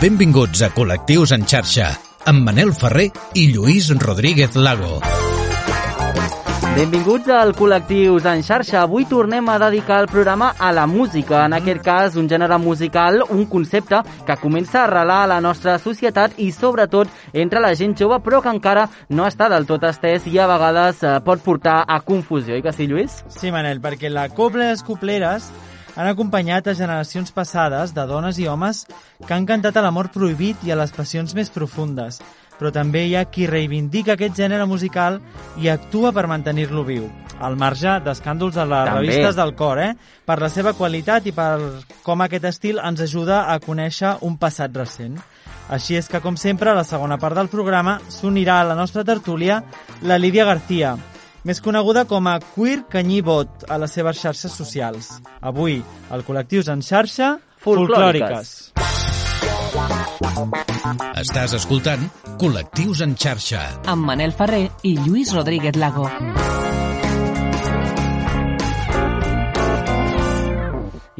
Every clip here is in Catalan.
Benvinguts a Col·lectius en xarxa, amb Manel Ferrer i Lluís Rodríguez Lago. Benvinguts al Col·lectius en xarxa. Avui tornem a dedicar el programa a la música, en aquest cas un gènere musical, un concepte que comença a arrelar a la nostra societat i sobretot entre la gent jove, però que encara no està del tot estès i a vegades eh, pot portar a confusió, oi que sí, Lluís? Sí, Manel, perquè la copla i les copleres han acompanyat a generacions passades de dones i homes que han cantat a l'amor prohibit i a les passions més profundes, però també hi ha qui reivindica aquest gènere musical i actua per mantenir-lo viu, al marge d'escàndols a les També. revistes del cor, eh? per la seva qualitat i per com aquest estil ens ajuda a conèixer un passat recent. Així és que, com sempre, a la segona part del programa s'unirà a la nostra tertúlia la Lídia García, més coneguda com a Queer Canyí-Bot a les seves xarxes socials. Avui, al Col·lectius en xarxa, Folclòriques. Estàs escoltant Col·lectius en xarxa. amb Manel Ferrer i Lluís Rodríguez Lago.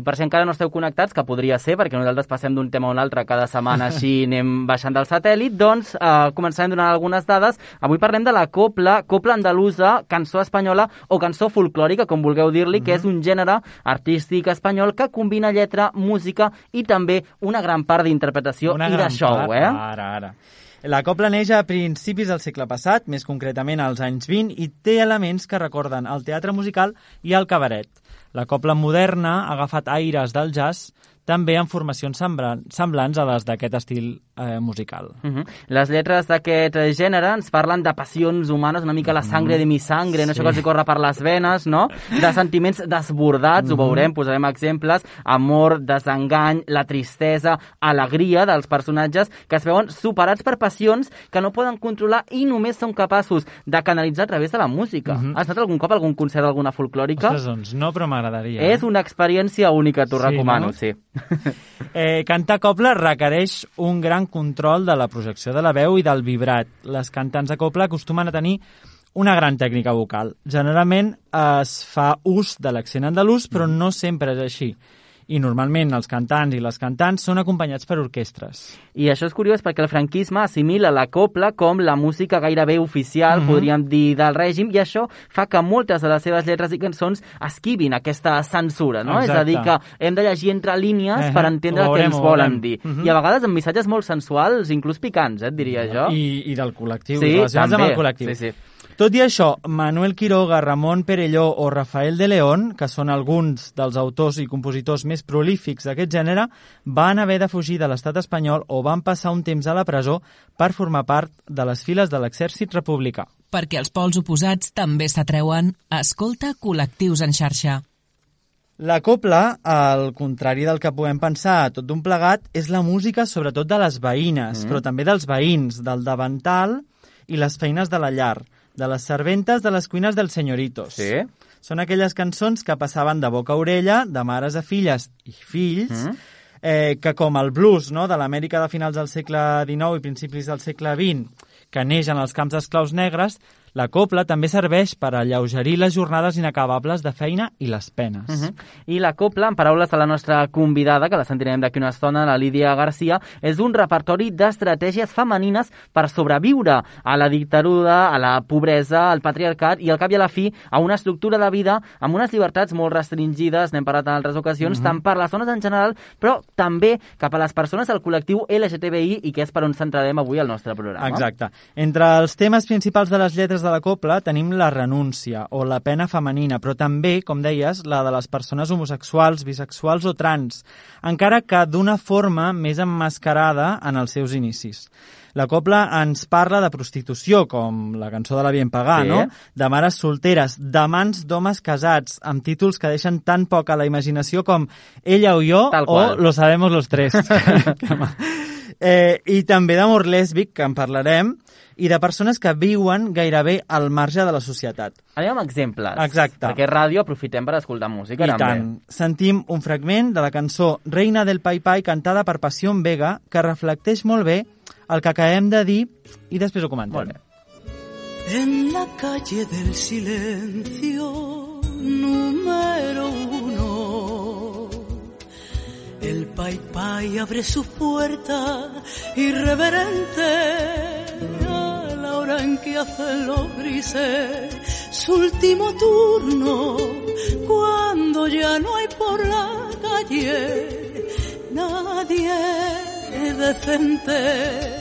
I per si encara no esteu connectats, que podria ser, perquè nosaltres passem d'un tema a un altre cada setmana així anem baixant del satèl·lit, doncs eh, començarem donant algunes dades. Avui parlem de la copla, copla andalusa, cançó espanyola o cançó folclòrica, com vulgueu dir-li, que és un gènere artístic espanyol que combina lletra, música i també una gran part d'interpretació i de show, part. eh? Ara, ara. La copla neix a principis del segle passat, més concretament als anys 20, i té elements que recorden el teatre musical i el cabaret. La copla moderna ha agafat aires del jazz, també en formacions semblan- semblants a les d'aquest estil eh, musical. Uh -huh. Les lletres d'aquest eh, gènere ens parlen de passions humanes, una mica la sangre de mi sangre, no? Sí. això que els corre per les venes, no? De sentiments desbordats, ho veurem, posarem exemples, amor, desengany, la tristesa, alegria dels personatges que es veuen superats per passions que no poden controlar i només són capaços de canalitzar a través de la música. Mhm. Has estat algun cop a algun concert d'alguna folclòrica? Ostres, doncs no, però m'agradaria. És una experiència única, t'ho Sí, recomano, no? sí. Eh, cantar copla requereix un gran control de la projecció de la veu i del vibrat. Les cantants de copla acostumen a tenir una gran tècnica vocal. Generalment es fa ús de l'accent andalús, però no sempre és així. I normalment els cantants i les cantants són acompanyats per orquestres. I això és curiós perquè el franquisme assimila la copla com la música gairebé oficial, Mhm. podríem dir, del règim, i això fa que moltes de les seves lletres i cançons esquivin aquesta censura, no? És a dir, que Exacte. hem de llegir entre línies Eh, per entendre ho el que veurem, ens volen veurem. dir. Mhm. I a vegades amb missatges molt sensuals, inclús picants, eh, et diria jo. I, I del col·lectiu, sí, relacionats també. amb el col·lectiu. Sí, sí. Tot i això, Manuel Quiroga, Ramon Perelló o Rafael de León, que són alguns dels autors i compositors més prolífics d'aquest gènere, van haver de fugir de l'estat espanyol o van passar un temps a la presó per formar part de les files de l'exèrcit republicà. Perquè els pols oposats també s'atreuen. Escolta Col·lectius en xarxa. La copla, al contrari del que puguem pensar tot d'un plegat, és la música sobretot de les veïnes, Mm. però també dels veïns, del davantal i les feines de la llar, de les serventes de les cuines dels senyoritos. Sí? Són aquelles cançons que passaven de boca a orella, de mares a filles i fills, Mm. eh, que com el blues no, de l'Amèrica de finals del segle XIX i principis del segle XX, que neix en els camps d'esclaus negres, la copla també serveix per alleugerir les jornades inacabables de feina i les penes. Uh -huh. I la copla, en paraules de la nostra convidada, que la sentirem d'aquí una estona, la Lídia Garcia, és un repertori d'estratègies femenines per sobreviure a la dictadura, a la pobresa, al patriarcat i al cap i a la fi a una estructura de vida amb unes llibertats molt restringides, n'hem parlat en altres ocasions, uh -huh. tant per les dones en general, però també cap a les persones del col·lectiu LGTBI i que és per on centrarem avui el nostre programa. Exacte. Entre els temes principals de les lletres de la copla tenim la renúncia o la pena femenina, però també, com deies, la de les persones homosexuals, bisexuals o trans, encara que d'una forma més emmascarada en els seus inicis. La copla ens parla de prostitució, com la cançó de la Bien Pagà, Sí. no? De mares solteres, de mans d'homes casats, amb títols que deixen tan poc a la imaginació com Ella o jo o. Lo sabemos los tres. Eh, I també d'amor lèsbic, que en parlarem, i de persones que viuen gairebé al marge de la societat. Anem amb exemples. Exacte. Perquè ràdio aprofitem per escoltar música. I també. tant. Sentim un fragment de la cançó Reina del Pai Pai cantada per Passió Vega que reflecteix molt bé el que acabem de dir i després ho comentem. Molt bé. En la calle del silencio número uno, el Paipa y abre su puerta irreverente a la hora en que hacen los grises su último turno cuando ya no hay por la calle nadie decente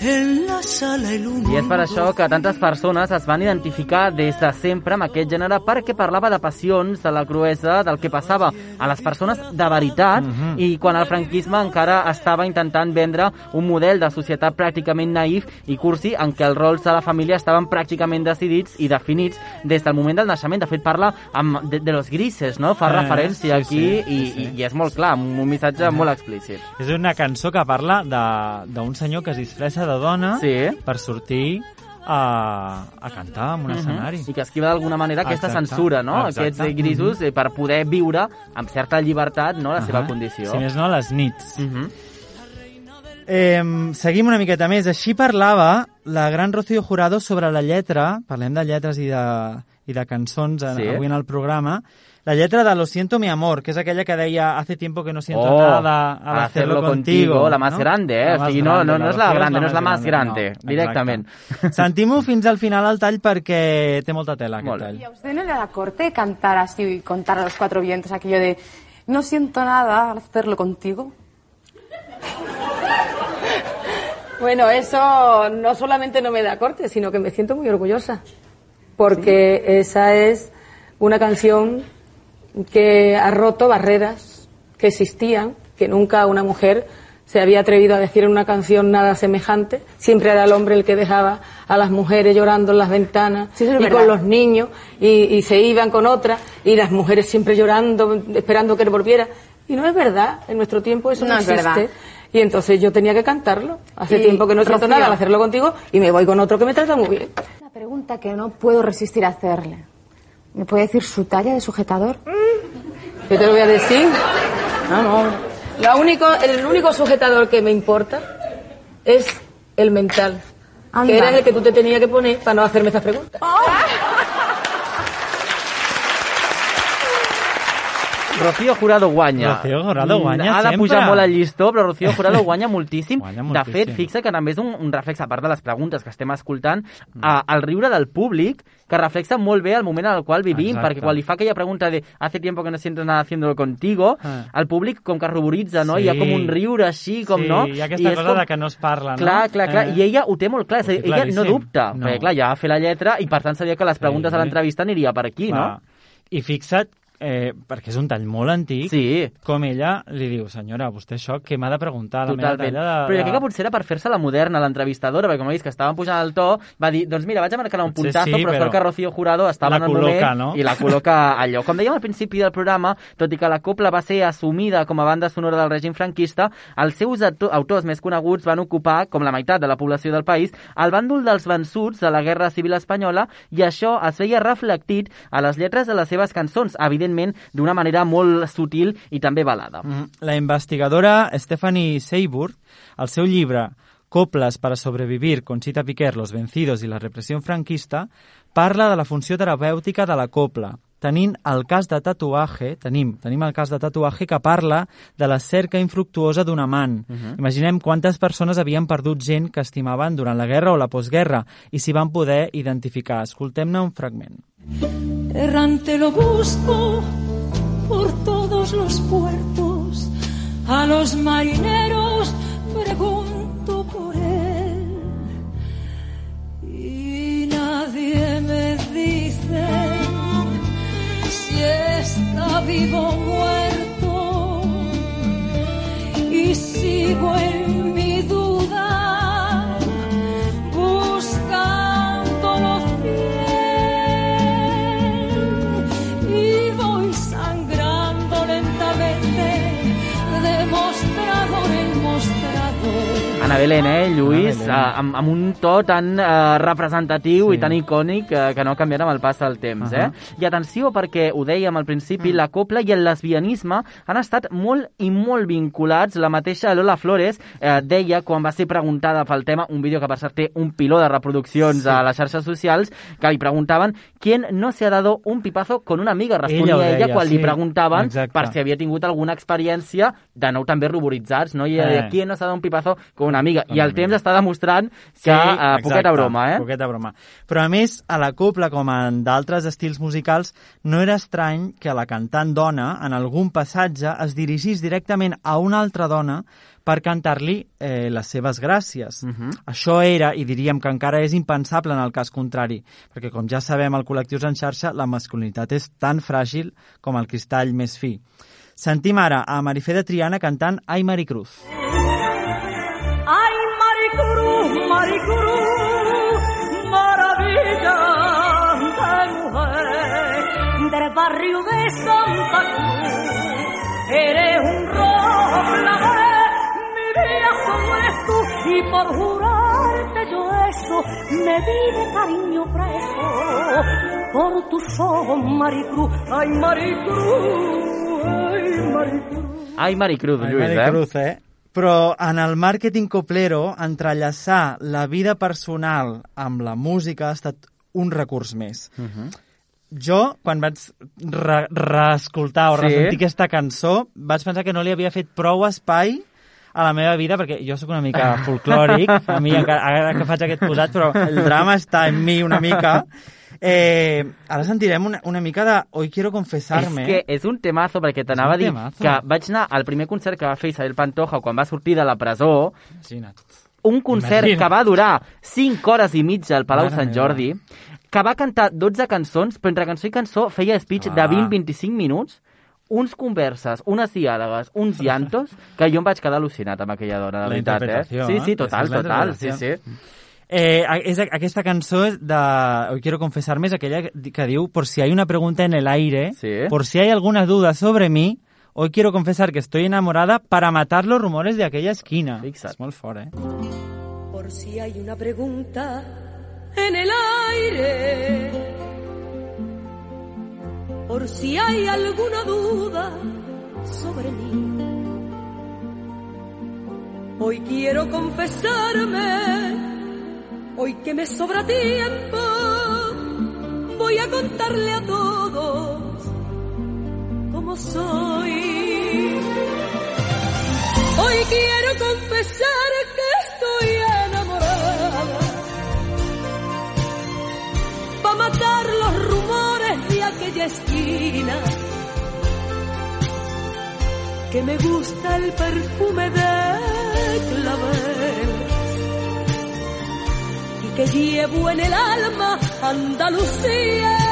en la sala il·luminada. I és per això que tantes persones es van identificar des de sempre amb aquest gènere perquè parlava de passions, de la cruesa, del que passava a les persones de veritat mm -hmm. i quan el franquisme encara estava intentant vendre un model de societat pràcticament naïf i cursi en què els rols de la família estaven pràcticament decidits i definits des del moment del naixement. De fet, parla amb, de, de los grises, no? Fa Eh, referència sí, aquí sí, sí, i, sí. i, i és molt clar, amb un missatge molt explícit. És una cançó que parla de- d'un senyor que es disfressa de dona Sí. per sortir a, a cantar en un escenari. Mhm. I que esquiva d'alguna manera aquesta Exacte. censura, no? Exacte. Aquests eh, grisos eh, per poder viure amb certa llibertat no? la seva Ahà. condició. Si més no, les nits. Mhm. Eh, seguim una miqueta més. Així parlava la gran Rocío Jurado sobre la lletra, parlem de lletres i de, i de cançons Sí. avui en el programa, la lletra de Lo siento mi amor, que és aquella que deia hace tiempo que no siento Oh, nada al hacerlo, contigo. la más grande, eh? La más no, grande, no, no és la grande, no és la más grande, no, directament. exacte. Sentim-ho fins al final al tall perquè té molta tela aquest Molt tall. ¿Y a usted no le da corte cantar así y contar a los cuatro vientos aquello de no siento nada al hacerlo contigo? Bueno, eso no solamente no me da corte, sino que me siento muy orgullosa. Porque esa es una canción que ha roto barreras que existían, que nunca una mujer se había atrevido a decir en una canción nada semejante. Siempre era el hombre el que dejaba a las mujeres llorando en las ventanas Sí, y verdad. con los niños y, y se iban con otra y las mujeres siempre llorando, esperando que él volviera. Y no es verdad, en nuestro tiempo eso no, No es existe. verdad. Y entonces yo tenía que cantarlo. Hace Y, tiempo que no siento nada al hacerlo contigo y me voy con otro que me trata muy bien. Una pregunta que no puedo resistir a hacerle. ¿Me puede decir su talla de sujetador? ¿Qué te lo voy a decir? No, no. Lo único, el único sujetador que me importa es el mental. Anda. Que era el que tú te tenías que poner para no hacerme estas preguntas. Rocío Jurado guanya. Rocío Jurado Mm, guanya Ha de sempre. pujar molt el llistó, però Rocío Jurado guanya moltíssim. Guanya De moltíssim. fet, fixa que també és un, un reflex, a part de les preguntes que estem escoltant, a, el riure del públic, que reflexa molt bé el moment en el qual vivim, Exacte. perquè quan li fa aquella pregunta de hace tiempo que no siento nada haciéndolo contigo, Ah. el públic com que ruboritza, no? Sí. Hi ha com un riure així, com sí, no? hi ha aquesta I cosa de que no es parla, no? Clar, clar, clar. Eh. I ella ho té molt clar. És a dir, ella no dubta. No. Perquè, clar, ja va fer la lletra i, per tant, sabia que les preguntes Sí. a l'entrevista aniria per aquí, Clar. no? I fixa't, eh, perquè és un tall molt antic, Sí. com ella li diu, senyora, vostè això què m'ha de preguntar? La meva Totalment. talla de, Però jo crec que potser era per fer-se la moderna, l'entrevistadora, perquè com ha vist que estaven pujant el to, va dir, doncs mira, vaig a marcar un Potser puntazo, sí, però, però sort que Rocío Jurado estava en el col·loca, moment no? i la col·loca allò. Com dèiem al principi del programa, tot i que la copla va ser assumida com a banda sonora del règim franquista, els seus auto- autors més coneguts van ocupar, com la meitat de la població del país, el bàndol dels vençuts de la Guerra Civil Espanyola i això es veia reflectit a les lletres de les seves cançons, evidentment d'una manera molt sutil i també balada. Mm, La investigadora Stephanie Seybourg, al seu llibre Coples para sobrevivir, Conchita Piquer, Los vencidos i la repressió franquista, parla de la funció terapèutica de la copla, tenint el cas de tatuatge, tenim, tenim el cas de tatuatge que parla de la cerca infructuosa d'un amant. Uh -huh. Imaginem quantes persones havien perdut gent que estimaven durant la guerra o la postguerra i s'hi van poder identificar. Escoltem-ne un fragment. Errante lo busco por todos los puertos. A los marineros pregunto por él. Y nadie me dice si está vivo muerto. Y sigo en Belén, eh, Lluís, Belén. uh, amb, amb un to tan uh, representatiu Sí. i tan icònic uh, que no canviarà amb el pas del temps, Uh eh? I atenció perquè, ho dèiem al principi, la copla i el lesbianisme han estat molt i molt vinculats. La mateixa Lola Flores eh, deia, quan va ser preguntada pel tema, un vídeo que per cert té un piló de reproduccions Sí. a les xarxes socials, que li preguntaven ¿quién no se ha dado un pipazo con una amiga? Responia Ella ho ella, deia, quan li sí. preguntaven Exacte. per si havia tingut alguna experiència de nou també ruboritzats, no? I ella Eh. deia, ¿quién no se ha dado un pipazo con una amiga? Con I el temps amiga. està demostrant que eh, poqueta broma, eh? Poqueta broma. Però a més, a la copla, com en d'altres estils musicals, no era estrany que la cantant dona, en algun passatge, es dirigís directament a una altra dona per cantar-li eh, les seves gràcies. Mhm. Això era, i diríem que encara és impensable en el cas contrari, perquè com ja sabem, al Col·lectius en xarxa, la masculinitat és tan fràgil com el cristall més fi. Sentim ara a Marifé de Triana cantant Ai Maricruz. Ay, Maricruz, Maricruz, maravilla de mujer del barrio de Santa Cruz. Eres un rojo clavé, mi vida eres tú, y por jurarte yo eso, me di de cariño preso por tus ojos, Maricruz. Ay, Maricruz, ay, Maricruz. Ai, Maricruz, Ai, Lluís, eh? Maricruz, eh? Però en el màrqueting coplero, entrellaçar la vida personal amb la música ha estat un recurs més. Uh -huh. Jo, quan vaig re reescoltar o Sí? ressentir aquesta cançó, vaig pensar que no li havia fet prou espai a la meva vida, perquè jo sóc una mica folclòric, a mi encara, ara que faig aquest posat, però el drama està en mi una mica. Eh, ara sentirem una, una mica de Hoy quiero confesarme. És que és un temazo, perquè t'anava a dir temazo. que vaig anar al primer concert que va fer Isabel Pantoja quan va sortir de la presó, Imagina't. un concert Imagina't. que va durar 5 hores i mitja al Palau Mare Sant meva. Jordi, que va cantar 12 cançons, però entre cançó i cançó feia speech Clar. de 20-25 minuts, uns converses, unes diàlegues, uns llantos, que jo em vaig quedar al·lucinat amb aquella dona, de La veritat, eh? Sí, sí, eh? total, total, sí, sí. Eh, a- és, aquesta cançó és de Hoy quiero confesarme és aquella que, que diu por si hay una pregunta en el aire, Sí. por si hay alguna duda sobre mí, hoy quiero confesar que estoy enamorada para matar los rumores de aquella esquina. Fixa't. És molt fort, eh? Por si hay una pregunta en el aire, por si hay alguna duda sobre mí. Hoy quiero confesarme, hoy que me sobra tiempo, voy a contarle a todos cómo soy. Hoy quiero confesar esquina. Que me gusta el perfume de clavel. Y que llevo en el alma Andalucía.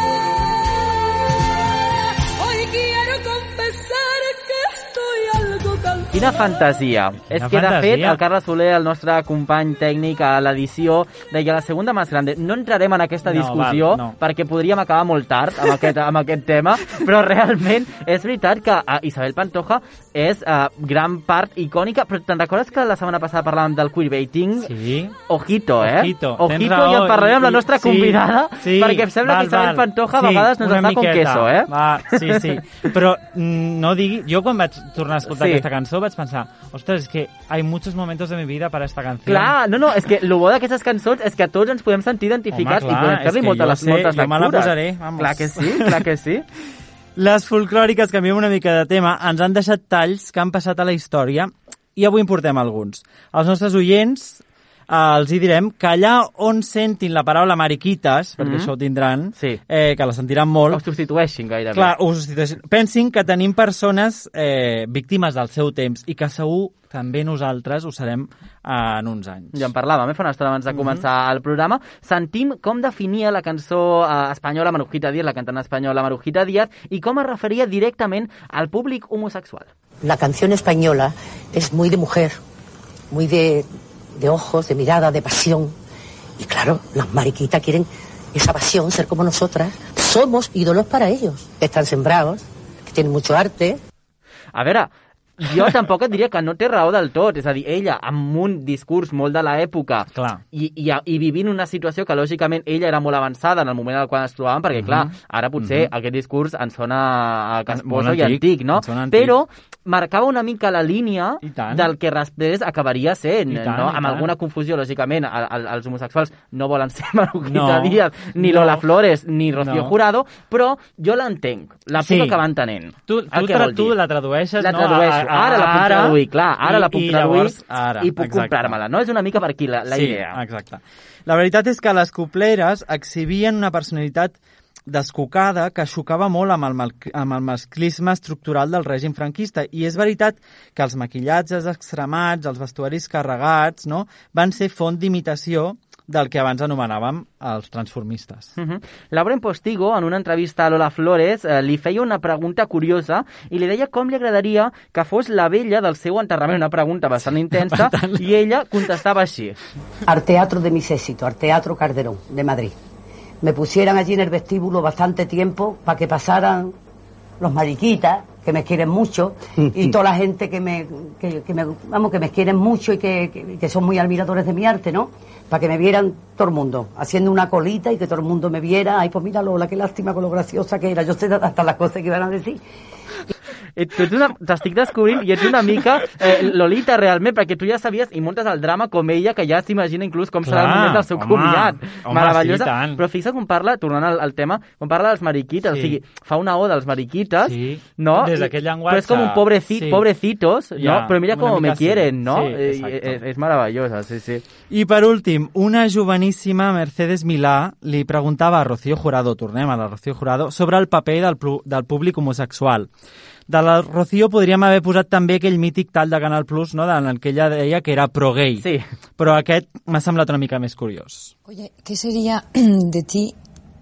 Quina fantasia. És que, de fantasia. fet, el Carles Soler, el nostre company tècnic a l'edició, deia la segunda més grande. No entrarem en aquesta No, discussió val, no. perquè podríem acabar molt tard amb aquest, amb aquest tema, però realment és veritat que Isabel Pantoja és uh, gran part icònica, però te'n recordes que la setmana passada parlàvem del queerbaiting? Sí. Ojito, eh? Ojito, Ojito raó, i en parlarem amb la nostra sí, convidada, sí, perquè em sembla val, que Isabel. Pantoja a Sí, vegades nos una està con miqueta. queso, eh? Va, sí, sí. Però mm, no digui... Jo quan vaig tornar a escoltar Sí. aquesta cançó vaig pensar, ostres, és que hay muchos momentos de mi vida para esta canción. Clar, no, no, és que el bo d'aquestes cançons és que tots ens podem sentir identificats Home, clar, i podem fer-li moltes, sé, moltes jo me la lectures. posaré, vamos. Clar que sí, clar que sí. Les folclòriques, canviem una mica de tema, ens han deixat talls que han passat a la història i avui en portem alguns. Els nostres oients eh, els hi direm que allà on sentin la paraula mariquites, perquè Mhm. això ho tindran, Sí. eh, que la sentiran molt, Ho substitueixin gairebé. Clar, ho substitueixen. Pensin que tenim persones eh, víctimes del seu temps i que segur també nosaltres ho serem eh, en uns anys. Ja en parlàvem, eh, fa una estona abans de començar el programa. Sentim com definia la cançó eh, espanyola Marujita Díaz, la cantant espanyola Marujita Díaz, i com es referia directament al públic homosexual. La canción española es muy de mujer, muy de, de ojos, de mirada, de pasión. Y claro, las mariquitas quieren esa pasión, ser como nosotras. Somos ídolos para ellos, que están sembrados, que tienen mucho arte. A veure, jo tampoc et diria que no té raó del tot. És a dir, ella, amb un discurs molt de l'època i, i, i vivint una situació que, lògicament, ella era molt avançada en el moment en el qual es trobaven, perquè, clar, ara potser aquest discurs ens sona a casposo i antic, antic, no? ens antic. Però marcava una mica la línia del que després acabaria sent, tant, no? Amb tant. alguna confusió, lògicament, el, el, els homosexuals no volen ser Marujita No, Díaz, ni no. Lola Flores, ni Rocío No. Jurado, però jo l'entenc, la puc Sí. acabar entenent. Tu, El tu, tra tu la tradueixes, la no? tradueixo. A, a, ara la puc traduir, clar, ara i- la puc i traduir llavors, ara, i puc comprar-me-la, no? És una mica per aquí la, la sí, idea. exacte. La veritat és que les copleres exhibien una personalitat descocada que xocava molt amb el, mal, amb el masclisme estructural del règim franquista. I és veritat que els maquillatges extremats, els vestuaris carregats, no?, van ser font d'imitació del que abans anomenàvem els transformistes. Uh -huh. Lauren Postigo, en una entrevista a Lola Flores, eh, li feia una pregunta curiosa i li deia com li agradaria que fos la vella del seu enterrament, una pregunta bastant intensa, i ella contestava així. al teatro de mis éxitos, al Teatro Calderón de Madrid. Me pusieran allí en el vestíbulo bastante tiempo para que pasaran los mariquitas, que me quieren mucho, y toda la gente que me, que, que me, vamos, que me quieren mucho y que, que, que son muy admiradores de mi arte, ¿no? Para que me vieran todo el mundo, haciendo una colita y que todo el mundo me viera. Ay, pues mira Lola, qué lástima con lo graciosa que era. Yo sé hasta las cosas que iban a decir. Eh, Tu ets una... T'estic descobrint i ets una mica eh, Lolita realment, perquè tu ja sabies i muntes el drama com ella, que ja s'imagina inclús com serà el Clar, moment del seu home, comiat. home, Meravellosa. sí, tant. Però fixa't com parla, tornant al, al tema, com parla dels mariquites, Sí. o sigui, fa una oda als mariquites, Sí. no? Des d'aquest llenguatge, Però és com un pobrecit, sí. pobrecitos, Ja, no? Però mira com me sí. quieren, no? Sí, Eh, és, és meravellosa, sí, sí. I per últim, una joveníssima Mercedes Milà li preguntava a Rocío Jurado, tornem a la Rocío Jurado, sobre el paper del, del públic homosexual. De la Rocío podríem haver posat també aquell mític tall de Canal Plus, no?, en el que ella deia que era pro-gay. Sí. Però aquest m'ha semblat una mica més curiós. Oye, ¿qué sería de ti,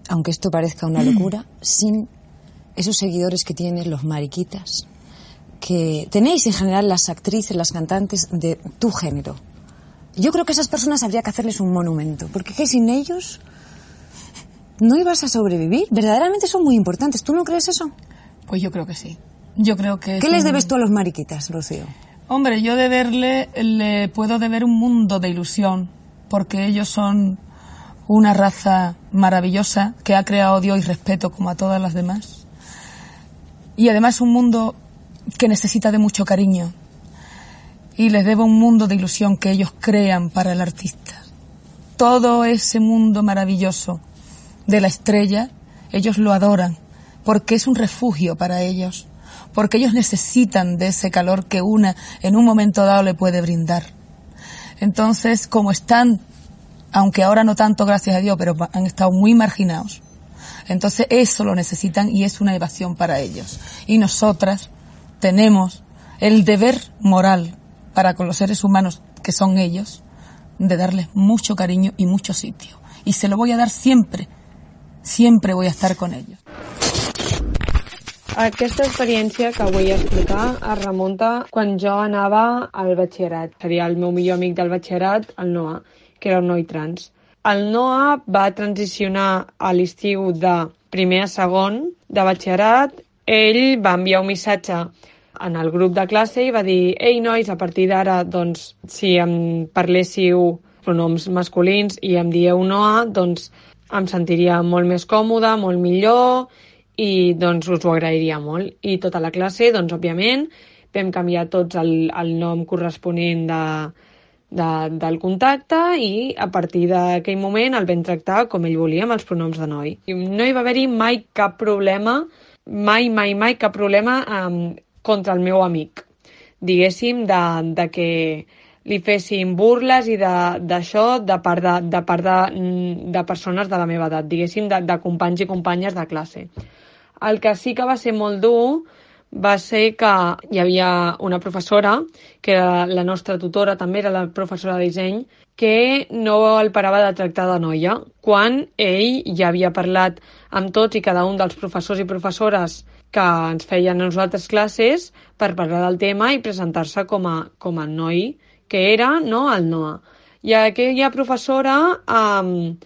aunque esto parezca una locura, sin esos seguidores que tienen los mariquitas, que tenéis en general las actrices, las cantantes de tu género? Yo creo que a esas personas habría que hacerles un monumento, porque que sin ellos no ibas a sobrevivir. Verdaderamente son muy importantes. ¿Tú no crees eso? Pues yo creo que sí. Yo creo que... ¿Qué les un- debes tú a los mariquitas, Rocío? Hombre, yo deberle, le puedo deber un mundo de ilusión, porque ellos son una raza maravillosa que ha creado odio y respeto como a todas las demás. Y además un mundo que necesita de mucho cariño. Y les debo un mundo de ilusión que ellos crean para el artista. Todo ese mundo maravilloso de la estrella, ellos lo adoran, porque es un refugio para ellos, porque ellos necesitan de ese calor que una en un momento dado le puede brindar. Entonces, como están, aunque ahora no tanto, gracias a Dios, pero han estado muy marginados, entonces eso lo necesitan y es una evasión para ellos. Y nosotras tenemos el deber moral para con los seres humanos que son ellos de darles mucho cariño y mucho sitio. Y se lo voy a dar siempre, siempre voy a estar con ellos. Aquesta experiència que vull explicar es remunta quan jo anava al batxillerat. Seria el meu millor amic del batxillerat, el Noah, que era un noi trans. El Noah va transicionar a l'estiu de primer a segon de batxillerat. Ell va enviar un missatge en el grup de classe i va dir «Ei, nois, a partir d'ara, doncs, si em parléssiu pronoms masculins i em dieu Noah, doncs em sentiria molt més còmode, molt millor i doncs us ho agrairia molt. I tota la classe, doncs òbviament, vam canviar tots el, el nom corresponent de, de, del contacte i a partir d'aquell moment el vam tractar com ell volia amb els pronoms de noi. I no hi va haver-hi mai cap problema, mai, mai, mai cap problema um, contra el meu amic. Diguéssim, de, de que li fessin burles i d'això de, de part, de, de, part de, de persones de la meva edat, diguéssim, de, de companys i companyes de classe. El que sí que va ser molt dur va ser que hi havia una professora, que era la nostra tutora, també era la professora de disseny, que no el parava de tractar de noia, quan ell ja havia parlat amb tots i cada un dels professors i professores que ens feien a nosaltres classes per parlar del tema i presentar-se com, a, com a noi que era no, el Noah. I aquella professora um,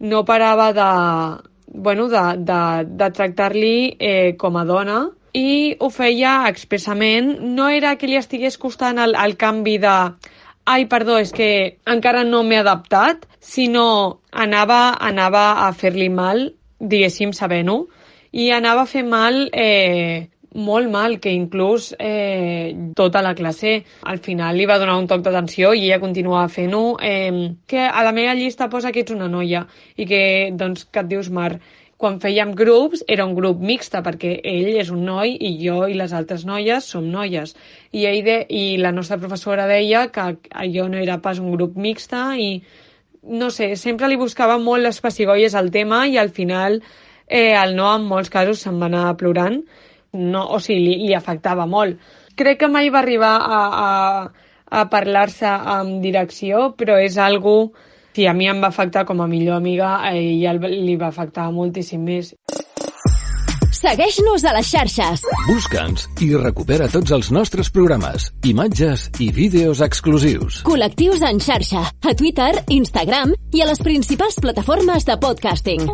no parava de, bueno, de, de, de tractar-li eh, com a dona i ho feia expressament. No era que li estigués costant el, el canvi de ai, perdó, és que encara no m'he adaptat, sinó anava, anava a fer-li mal, diguéssim, sabent-ho, i anava a fer mal eh, molt mal, que inclús eh, tota la classe al final li va donar un toc d'atenció i ella continuava fent-ho. Eh, que a la meva llista posa que ets una noia i que, doncs, que et dius Mar. Quan fèiem grups era un grup mixta perquè ell és un noi i jo i les altres noies som noies. I, ell de, i la nostra professora deia que allò no era pas un grup mixta i no sé, sempre li buscava molt les pessigolles al tema i al final eh, el no en molts casos se'n va anar plorant no, o sigui, li, li afectava molt. Crec que mai va arribar a, a, a parlar-se amb direcció, però és algo si a mi em va afectar com a millor amiga, a ella li va afectar moltíssim més. Segueix-nos a les xarxes. Busca'ns i recupera tots els nostres programes, imatges i vídeos exclusius. Col·lectius en xarxa, a Twitter, Instagram i a les principals plataformes de podcasting.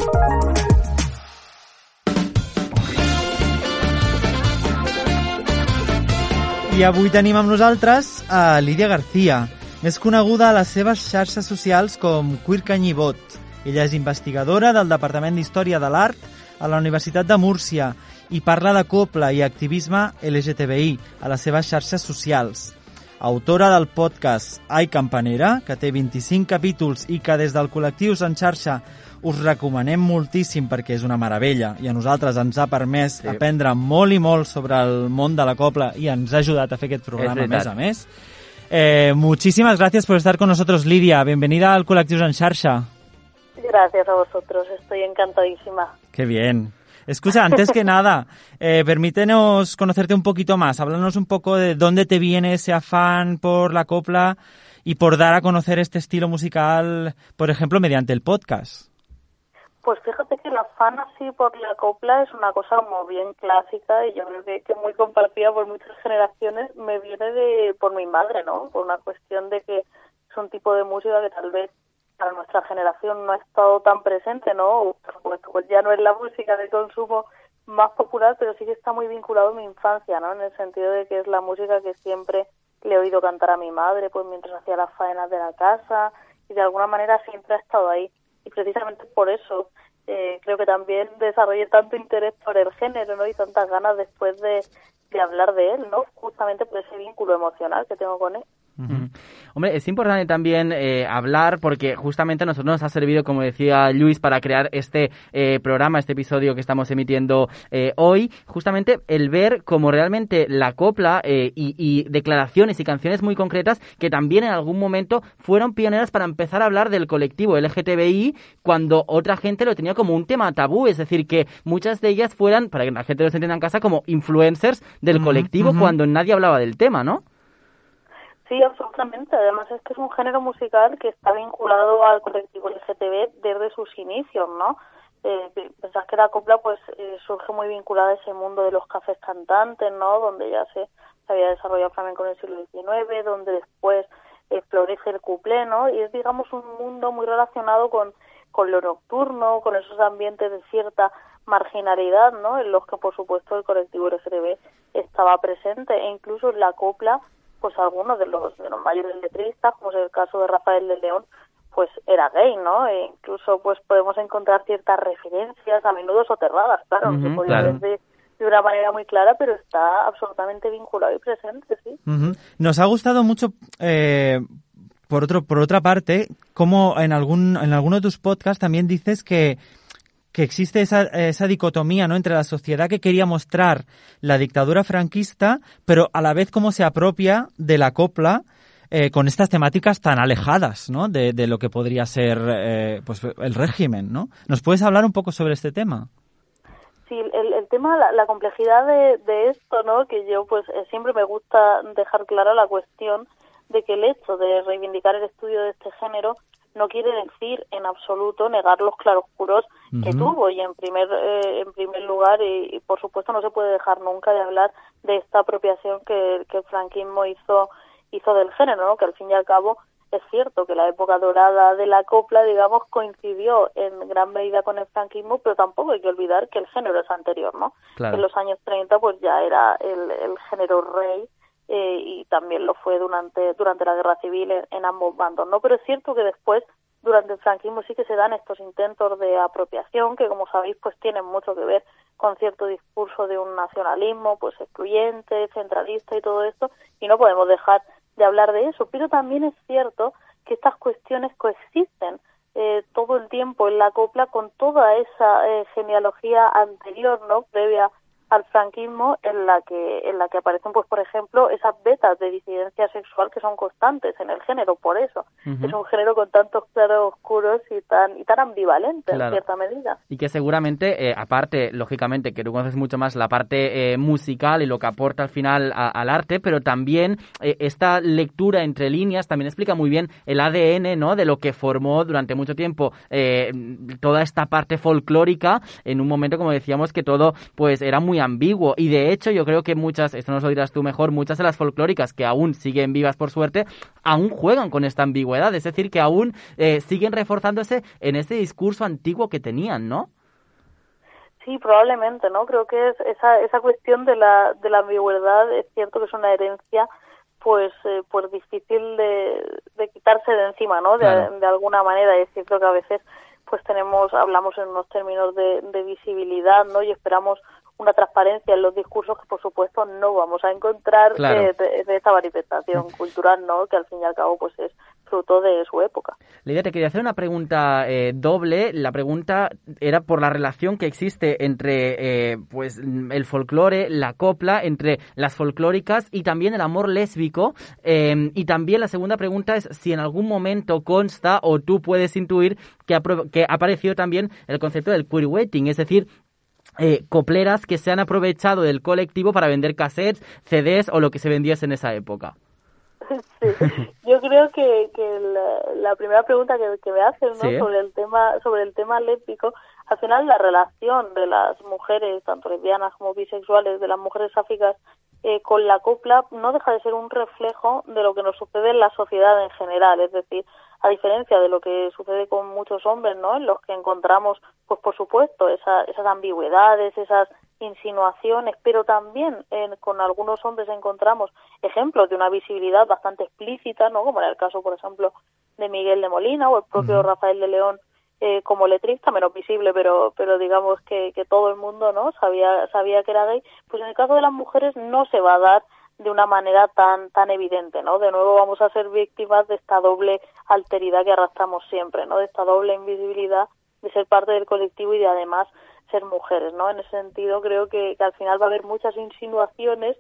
I avui tenim amb nosaltres a Lídia García, més coneguda a les seves xarxes socials com Queer Canyibot. Ella és investigadora del Departament d'Història de l'Art a la Universitat de Múrcia i parla de coble i activisme LGTBI a les seves xarxes socials. Autora del podcast Ai Campanera, que té 25 capítols i que des del col·lectiu en xarxa us recomanem moltíssim perquè és una meravella i a nosaltres ens ha permès sí. aprendre molt i molt sobre el món de la copla i ens ha ajudat a fer aquest programa a més a més. Eh, muchísimas gracias por estar con nosotros, Lidia. Bienvenida al Colectivos en Xarxa. Gracias a vosotros, estoy encantadísima. Qué bien. Escucha, antes que nada, eh, permítenos conocerte un poquito más. Háblanos un poco de dónde te viene ese afán por la copla y por dar a conocer este estilo musical, por ejemplo, mediante el podcast. Pues fíjate que la fan así por la copla es una cosa como bien clásica y yo creo que, que muy compartida por muchas generaciones. Me viene de por mi madre, ¿no? Por una cuestión de que es un tipo de música que tal vez para nuestra generación no ha estado tan presente, ¿no? Pues, pues ya no es la música de consumo más popular, pero sí que está muy vinculado a mi infancia, ¿no? En el sentido de que es la música que siempre le he oído cantar a mi madre, pues mientras hacía las faenas de la casa y de alguna manera siempre ha estado ahí y precisamente por eso eh, creo que también desarrollé tanto interés por el género ¿no? y tantas ganas después de, de hablar de él, ¿no? justamente por ese vínculo emocional que tengo con él. Hombre, es importante también eh, hablar porque justamente a nosotros nos ha servido, como decía Luis, para crear este eh, programa, este episodio que estamos emitiendo eh, hoy, justamente el ver cómo realmente la copla y, y, declaraciones y canciones muy concretas que también en algún momento fueron pioneras para empezar a hablar del colectivo LGTBI cuando otra gente lo tenía como un tema tabú, es decir, que muchas de ellas fueran, para que la gente lo entienda en casa, como influencers del colectivo cuando nadie hablaba del tema, ¿no? Sí, absolutamente. Además es que es un género musical que está vinculado al colectivo LGTB desde sus inicios, ¿no? Eh, pensás que la copla pues eh, surge muy vinculada a ese mundo de los cafés cantantes, ¿no? Donde ya se, había desarrollado flamenco en el siglo XIX, donde después eh, florece el cuplé, ¿no? Y es, digamos, un mundo muy relacionado con, con lo nocturno, con esos ambientes de cierta marginalidad, ¿no? En los que, por supuesto, el colectivo LGTB estaba presente e incluso en la copla pues algunos de los, de los mayores letristas, como es el caso de Rafael de León, pues era gay, ¿no? E incluso pues podemos encontrar ciertas referencias, a menudo soterradas, claro, uh -huh, se podía ver de, de, una manera muy clara, pero está absolutamente vinculado y presente, sí. Uh -huh. Nos ha gustado mucho, eh, por, otro, por otra parte, como en, algún, en alguno de tus podcasts también dices que que existe esa, esa dicotomía ¿no? entre la sociedad que quería mostrar la dictadura franquista, pero a la vez cómo se apropia de la copla eh, con estas temáticas tan alejadas ¿no? de, de lo que podría ser eh, pues, el régimen. ¿no? ¿Nos puedes hablar un poco sobre este tema? Sí, el, el tema, la, la complejidad de, de, esto, ¿no? que yo pues eh, siempre me gusta dejar clara la cuestión de que el hecho de reivindicar el estudio de este género no quiere decir en absoluto negar los claroscuros uh -huh. que tuvo y en primer eh, en primer lugar y, y, por supuesto no se puede dejar nunca de hablar de esta apropiación que, que el franquismo hizo hizo del género ¿no? que al fin y al cabo es cierto que la época dorada de la copla, digamos, coincidió en gran medida con el franquismo, pero tampoco hay que olvidar que el género es anterior, ¿no? Claro. En los años 30 pues ya era el, el género rey eh, y también lo fue durante, durante la guerra civil en, ambos bandos, ¿no? Pero es cierto que después durante el franquismo sí que se dan estos intentos de apropiación que como sabéis pues tienen mucho que ver con cierto discurso de un nacionalismo pues excluyente, centralista y todo esto y no podemos dejar de hablar de eso, pero también es cierto que estas cuestiones coexisten eh, todo el tiempo en la copla con toda esa eh, genealogía anterior, ¿no? previa al franquismo en la que en la que aparecen pues por ejemplo esas vetas de disidencia sexual que son constantes en el género por eso es un género con tantos claros oscuros y tan y tan ambivalente Claro. en cierta medida Y que seguramente, eh, aparte, lógicamente, que tú conoces mucho más la parte eh, musical y lo que aporta al final a- al arte, pero también eh, esta lectura entre líneas también explica muy bien el ADN, ¿no? De lo que formó durante mucho tiempo eh, toda esta parte folclórica en un momento, como decíamos, que todo pues era muy ambiguo. Y de hecho, yo creo que muchas, esto nos lo dirás tú mejor, muchas de las folclóricas que aún siguen vivas por suerte, aún juegan con esta ambigüedad. Es decir, que aún eh, siguen reforzándose en este discurso antiguo que tenían, ¿no? Sí, probablemente, ¿no? Creo que es esa, esa cuestión de la, de la ambigüedad es cierto que es una herencia pues eh, pues difícil de, de quitarse de encima, ¿no? De, Claro. de alguna manera. Es cierto que a veces pues tenemos, hablamos en unos términos de, de visibilidad, ¿no? Y esperamos una transparencia en los discursos que por supuesto no vamos a encontrar Claro. eh, de, de esta manifestación cultural, ¿no? Que al fin y al cabo pues es fruto de su época. Lidia, te quería hacer una pregunta eh, doble. La pregunta era por la relación que existe entre eh, pues el folclore, la copla, entre las folclóricas y también el amor lésbico. Eh, y también la segunda pregunta es si en algún momento consta o tú puedes intuir que ha, que ha aparecido también el concepto del queer waiting, es decir, eh, copleras que se han aprovechado del colectivo para vender cassettes, CDs o lo que se vendiese en esa época. Yo creo que, que la, la primera pregunta que, que me hacen ¿no? Sí. sobre el tema sobre el tema lésbico, al final la relación de las mujeres, tanto lesbianas como bisexuales, de las mujeres áfricas eh, con la copla no deja de ser un reflejo de lo que nos sucede en la sociedad en general, es decir, a diferencia de lo que sucede con muchos hombres, ¿no? En los que encontramos, pues por supuesto, esa- esas ambigüedades, esas insinuaciones, pero también en- con algunos hombres encontramos ejemplos de una visibilidad bastante explícita, ¿no? Como en el caso, por ejemplo, de Miguel de Molina o el propio Rafael de León eh, como letrista, menos visible, pero pero digamos que, que todo el mundo no sabía sabía que era gay. Pues en el caso de las mujeres no se va a dar de una manera tan tan evidente, ¿no? De nuevo vamos a ser víctimas de esta doble alteridad que arrastramos siempre, ¿no? De esta doble invisibilidad de ser parte del colectivo y de además ser mujeres, ¿no? En ese sentido creo que, que al final va a haber muchas insinuaciones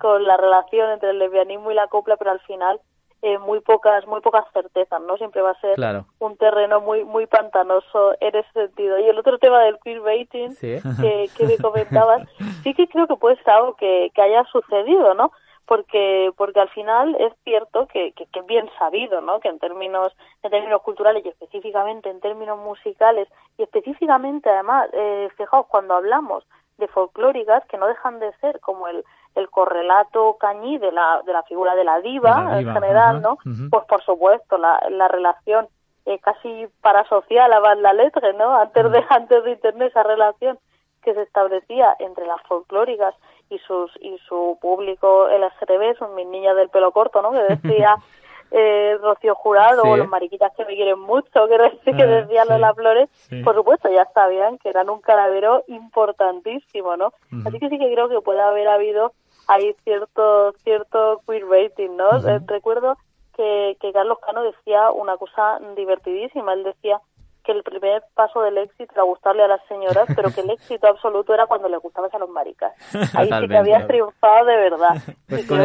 con la relación entre el lesbianismo y la copla, pero al final eh, muy pocas muy pocas certezas, ¿no? Siempre va a ser Claro. un terreno muy muy pantanoso en ese sentido. Y el otro tema del queerbaiting Sí. que, que me comentabas, sí que creo que puede ser algo que, que haya sucedido, ¿no? Porque porque al final es cierto que, que, que es bien sabido, ¿no? Que en términos en términos culturales y específicamente en términos musicales y específicamente además, eh, fijaos cuando hablamos de folclóricas que no dejan de ser como el el correlato cañí de la de la figura de la diva, De la diva, en general, ¿no? Pues por supuesto la, la relación eh, casi parasocial a la letra, ¿no? Antes de antes de internet esa relación que se establecía entre las folclóricas y sus y su público LGTB, son mis niñas del pelo corto, ¿no? Que decía eh, Rocío Jurado Sí. o los mariquitas que me quieren mucho, que, de- que Ah, decía sí, Lola Flores, sí. por supuesto ya sabían que eran un calavero importantísimo, ¿no? Así que sí que creo que puede haber habido hay cierto, cierto queer rating, ¿no? Eh, recuerdo que, que Carlos Cano decía una cosa divertidísima, él decía que el primer paso del éxito era gustarle a las señoras, pero que el éxito absoluto era cuando le gustabas a los maricas. Ahí sí que habías triunfado de verdad. Pues con,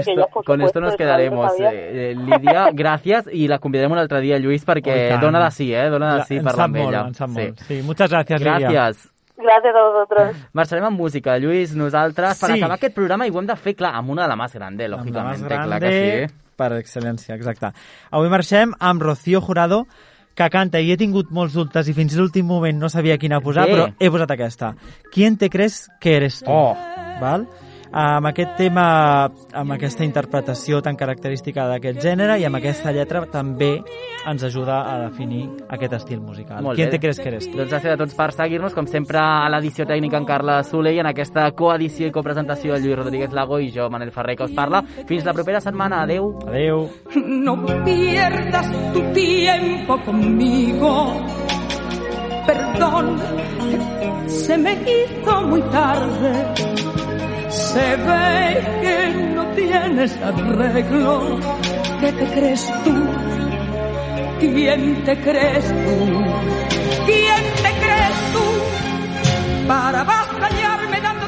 esto, nos quedaremos. Eh, eh, Lidia, gracias y la convidaremos al otro día, Luis, porque donada así, ¿eh? Donada así, para sí. sí. Muchas gracias, Lidia. Gracias. Gràcies a vosaltres. Marxarem amb música, Lluís, nosaltres, per Sí. acabar aquest programa i ho hem de fer, clar, amb una de la més grande, Amb la lògicament. més clar que grande sí. per excel·lència, exacte. Avui marxem amb Rocío Jurado, que canta, i he tingut molts dubtes i fins a l'últim moment no sabia quina posar, Bé. però he posat aquesta. ¿Quién te crees que eres tú? Oh. Val? Amb aquest tema, amb aquesta interpretació tan característica d'aquest gènere i amb aquesta lletra també ens ajuda a definir aquest estil musical. Molt Qui te crees que eres tu? Doncs gràcies a tots per seguir-nos, com sempre, a l'edició tècnica en Carla Soler i en aquesta coedició i copresentació el Lluís Rodríguez Lago i jo, Manel Ferrer, que us parla. Fins la propera setmana. Adeu. Adeu. No pierdas tu tiempo conmigo. Perdón, se me hizo muy tarde. Se ve que no tienes arreglo. ¿Qué te crees tú? ¿Quién te crees tú? ¿Quién te crees tú? Para avasallarme, dame